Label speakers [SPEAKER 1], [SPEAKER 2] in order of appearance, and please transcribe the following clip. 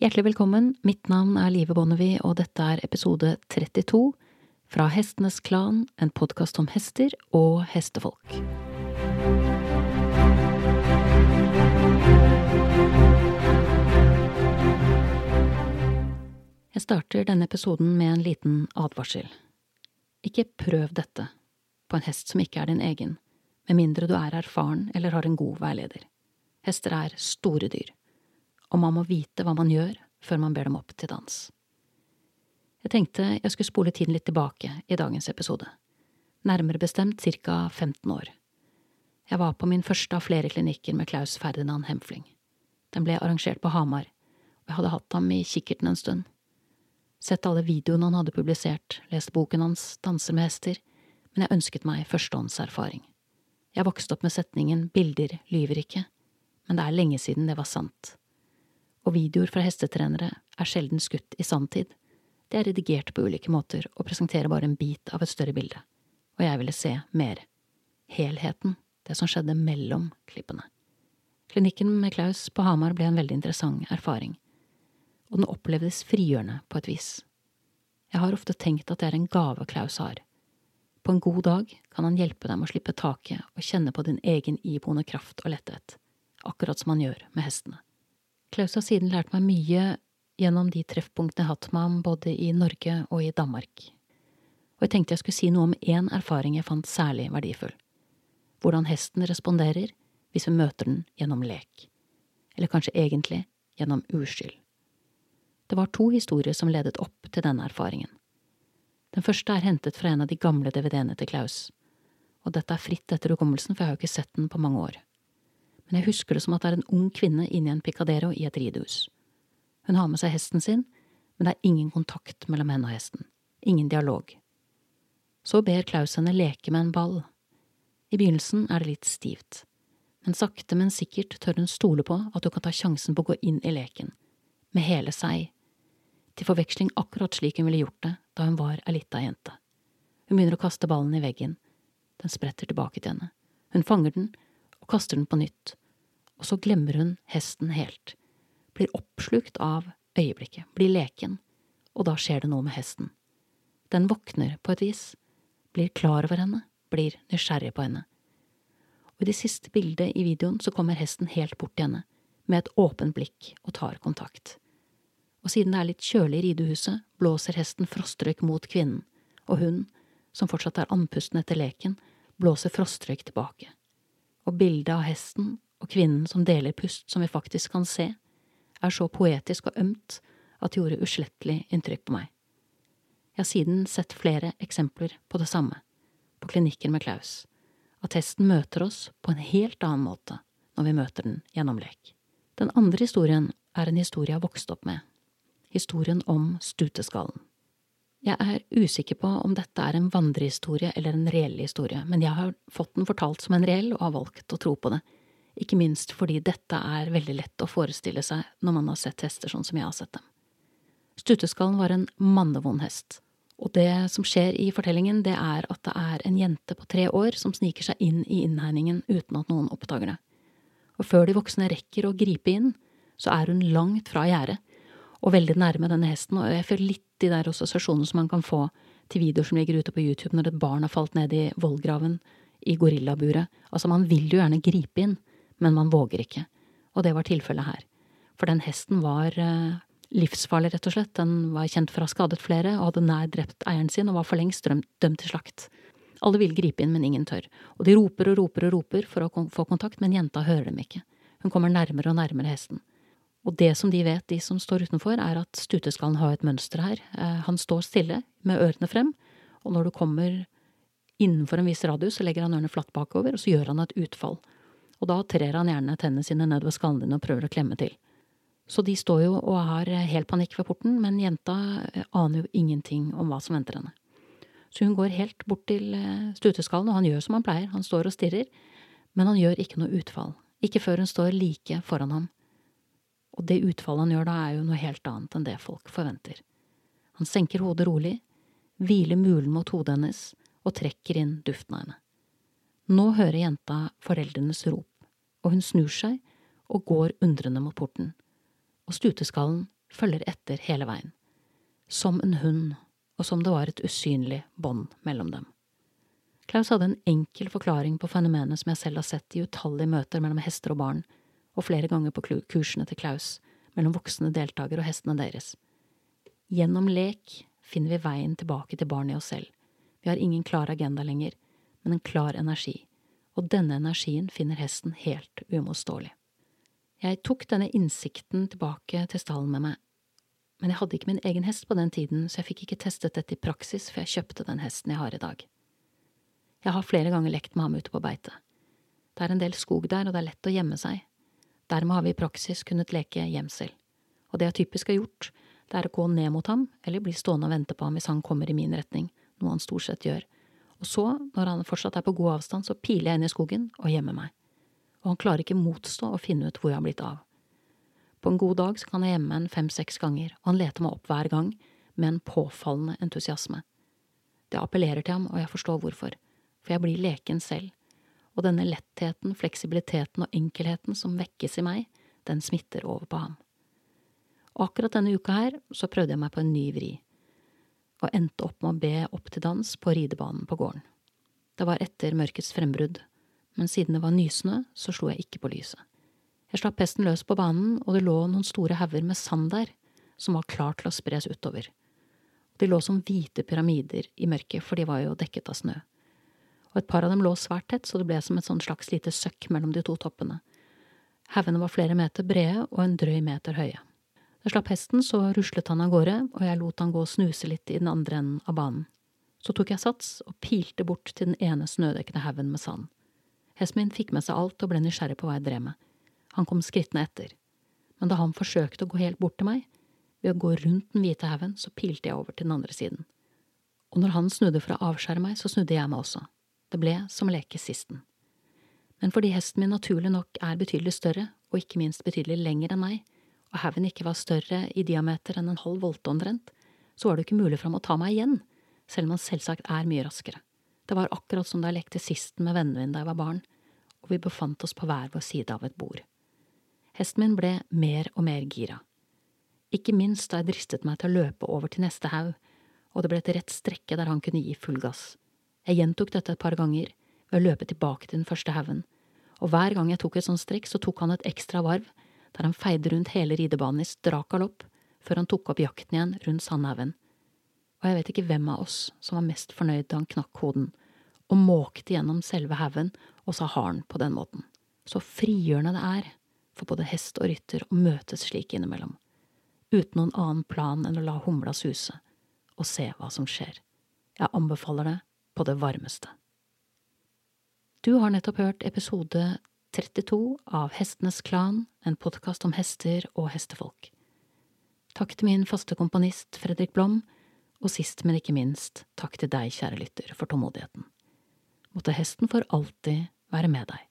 [SPEAKER 1] Hjertelig velkommen, mitt navn er Live Bonnevie, og dette er episode 32 fra Hestenes Klan, en podkast om hester og hestefolk. Jeg starter denne episoden med en liten advarsel. Ikke prøv dette på en hest som ikke er din egen, med mindre du er erfaren eller har en god veileder. Hester er store dyr, og man må vite hva man gjør før man ber dem opp til dans. Jeg tenkte jeg skulle spole tiden litt tilbake i dagens episode, nærmere bestemt ca. 15 år. Jeg var på min første av flere klinikker med Klaus Ferdinand Hemfling. Den ble arrangert på Hamar, og jeg hadde hatt ham i kikkerten en stund sett alle videoene han hadde publisert, lest boken hans Danser med hester, men jeg ønsket meg førstehåndserfaring. Jeg vokste opp med setningen Bilder lyver ikke, men det er lenge siden det var sant. Og videoer fra hestetrenere er sjelden skutt i sanntid, det er redigert på ulike måter og presenterer bare en bit av et større bilde, og jeg ville se mer. Helheten, det som skjedde mellom klippene. Klinikken med Klaus på Hamar ble en veldig interessant erfaring og den opplevdes frigjørende på et vis. Jeg har ofte tenkt at det er en gave Klaus har. På en god dag kan han hjelpe dem å slippe taket og kjenne på din egen iboende kraft og letthet, akkurat som han gjør med hestene. Klaus har siden lært meg mye gjennom de treffpunktene jeg har hatt med ham både i Norge og i Danmark. Og jeg tenkte jeg skulle si noe om én erfaring jeg fant særlig verdifull. Hvordan hesten responderer hvis vi møter den gjennom lek. Eller kanskje egentlig gjennom uskyld. Det var to historier som ledet opp til denne erfaringen. Den første er hentet fra en av de gamle DVD-ene til Klaus, og dette er fritt etter hukommelsen, for jeg har jo ikke sett den på mange år. Men jeg husker det som at det er en ung kvinne inne i en picadero i et ridehus. Hun har med seg hesten sin, men det er ingen kontakt mellom henne og hesten, ingen dialog. Så ber Klaus henne leke med en ball. I begynnelsen er det litt stivt, men sakte, men sikkert tør hun stole på at hun kan ta sjansen på å gå inn i leken, med hele seg, til forveksling akkurat slik hun ville gjort det da hun var ei lita jente. Hun begynner å kaste ballen i veggen. Den spretter tilbake til henne. Hun fanger den og kaster den på nytt, og så glemmer hun hesten helt, blir oppslukt av øyeblikket, blir leken, og da skjer det noe med hesten. Den våkner på et vis, blir klar over henne, blir nysgjerrig på henne. Og i det siste bildet i videoen så kommer hesten helt bort til henne, med et åpent blikk og tar kontakt. Og siden det er litt kjølig i ridehuset, blåser hesten frostrøyk mot kvinnen, og hun, som fortsatt er andpusten etter leken, blåser frostrøyk tilbake. Og bildet av hesten og kvinnen som deler pust som vi faktisk kan se, er så poetisk og ømt at det gjorde uslettelig inntrykk på meg. Jeg har siden sett flere eksempler på det samme, på klinikker med Klaus, at hesten møter oss på en helt annen måte når vi møter den gjennom lek. Den andre historien er en historie jeg har vokst opp med, historien om stuteskallen. Jeg er usikker på om dette er en vandrehistorie eller en reell historie, men jeg har fått den fortalt som en reell og har valgt å tro på det, ikke minst fordi dette er veldig lett å forestille seg når man har sett hester sånn som jeg har sett dem. Stuteskallen var en mannevond hest, og det som skjer i fortellingen, det er at det er en jente på tre år som sniker seg inn i innhegningen uten at noen oppdager det. Og før de voksne rekker å gripe inn, så er hun langt fra gjerdet og veldig nærme denne hesten, og jeg føler litt de der assosiasjonene som man kan få til videoer som ligger ute på YouTube når et barn har falt ned i vollgraven i gorillaburet. Altså, man vil jo gjerne gripe inn, men man våger ikke. Og det var tilfellet her. For den hesten var eh, livsfarlig, rett og slett. Den var kjent for å ha skadet flere og hadde nær drept eieren sin og var for lengst dømt til slakt. Alle vil gripe inn, men ingen tør. Og de roper og roper og roper for å få kontakt, men jenta hører dem ikke. Hun kommer nærmere og nærmere hesten. Og det som de vet, de som står utenfor, er at stuteskallen har et mønster her. Eh, han står stille, med ørene frem, og når du kommer innenfor en viss radius, så legger han ørene flatt bakover, og så gjør han et utfall. Og da trer han gjerne tennene sine ned ved skallen din og prøver å klemme til. Så de står jo og har helt panikk ved porten, men jenta eh, aner jo ingenting om hva som venter henne. Så hun går helt bort til eh, stuteskallen, og han gjør som han pleier, han står og stirrer, men han gjør ikke noe utfall. Ikke før hun står like foran ham og det utfallet han gjør da, er jo noe helt annet enn det folk forventer. Han senker hodet rolig, hviler mulen mot hodet hennes og trekker inn duften av henne. Nå hører jenta foreldrenes rop, og hun snur seg og går undrende mot porten, og stuteskallen følger etter hele veien, som en hund, og som det var et usynlig bånd mellom dem. Klaus hadde en enkel forklaring på fenomenet som jeg selv har sett i utallige møter mellom hester og barn, og flere ganger på kursene til Klaus, mellom voksne deltakere og hestene deres. Gjennom lek finner vi veien tilbake til barnet i oss selv. Vi har ingen klar agenda lenger, men en klar energi, og denne energien finner hesten helt uimotståelig. Jeg tok denne innsikten tilbake til stallen med meg, men jeg hadde ikke min egen hest på den tiden, så jeg fikk ikke testet dette i praksis før jeg kjøpte den hesten jeg har i dag. Jeg har flere ganger lekt med ham ute på beite. Det er en del skog der, og det er lett å gjemme seg. Dermed har vi i praksis kunnet leke gjemsel. Og det jeg typisk har gjort, det er å gå ned mot ham, eller bli stående og vente på ham hvis han kommer i min retning, noe han stort sett gjør. Og så, når han fortsatt er på god avstand, så piler jeg inn i skogen og gjemmer meg og han klarer ikke motstå å finne ut hvor jeg har blitt av. På en god dag så kan jeg gjemme en fem–seks ganger, og han leter meg opp hver gang, med en påfallende entusiasme. Det appellerer til ham, og jeg forstår hvorfor, for jeg blir leken selv, og denne lettheten, fleksibiliteten og enkelheten som vekkes i meg, den smitter over på ham. Og akkurat denne uka her så prøvde jeg meg på en ny vri, og endte opp med å be opp til dans på ridebanen på gården. Det var etter mørkets frembrudd, men siden det var nysnø, så slo jeg ikke på lyset. Jeg slapp pesten løs på banen, og det lå noen store hauger med sand der, som var klar til å spres utover. De lå som hvite pyramider i mørket, for de var jo dekket av snø. Og et par av dem lå svært tett, så det ble som et slags lite søkk mellom de to toppene. Haugene var flere meter brede og en drøy meter høye. Da jeg slapp hesten, så ruslet han av gårde, og jeg lot han gå og snuse litt i den andre enden av banen. Så tok jeg sats og pilte bort til den ene snødekkede haugen med sand. Hesten min fikk med seg alt og ble nysgjerrig på hva jeg drev med. Han kom skrittene etter. Men da han forsøkte å gå helt bort til meg, ved å gå rundt den hvite haugen, så pilte jeg over til den andre siden. Og når han snudde for å avskjære meg, så snudde jeg meg også. Det ble som å leke sisten. Men fordi hesten min naturlig nok er betydelig større, og ikke minst betydelig lenger enn meg, og haugen ikke var større i diameter enn en halv volte omtrent, så var det ikke mulig for ham å ta meg igjen, selv om han selvsagt er mye raskere. Det var akkurat som da jeg lekte sisten med vennene mine da jeg var barn, og vi befant oss på hver vår side av et bord. Hesten min ble mer og mer gira. Ikke minst da jeg dristet meg til å løpe over til neste haug, og det ble et rett strekke der han kunne gi full gass. Jeg gjentok dette et par ganger ved å løpe tilbake til den første haugen, og hver gang jeg tok et sånt strekk, så tok han et ekstra varv, der han feide rundt hele ridebanen i strak galopp, før han tok opp jakten igjen rundt Sandhaugen. Og jeg vet ikke hvem av oss som var mest fornøyd da han knakk hoden og måkte gjennom selve haugen og sa haren på den måten. Så frigjørende det er for både hest og rytter å møtes slik innimellom, uten noen annen plan enn å la humla suse og se hva som skjer. Jeg anbefaler det på det varmeste. Du har nettopp hørt episode 32 av Hestenes Klan, en podkast om hester og hestefolk. Takk til min faste komponist Fredrik Blom, og sist, men ikke minst, takk til deg, kjære lytter, for tålmodigheten måtte hesten for alltid være med deg.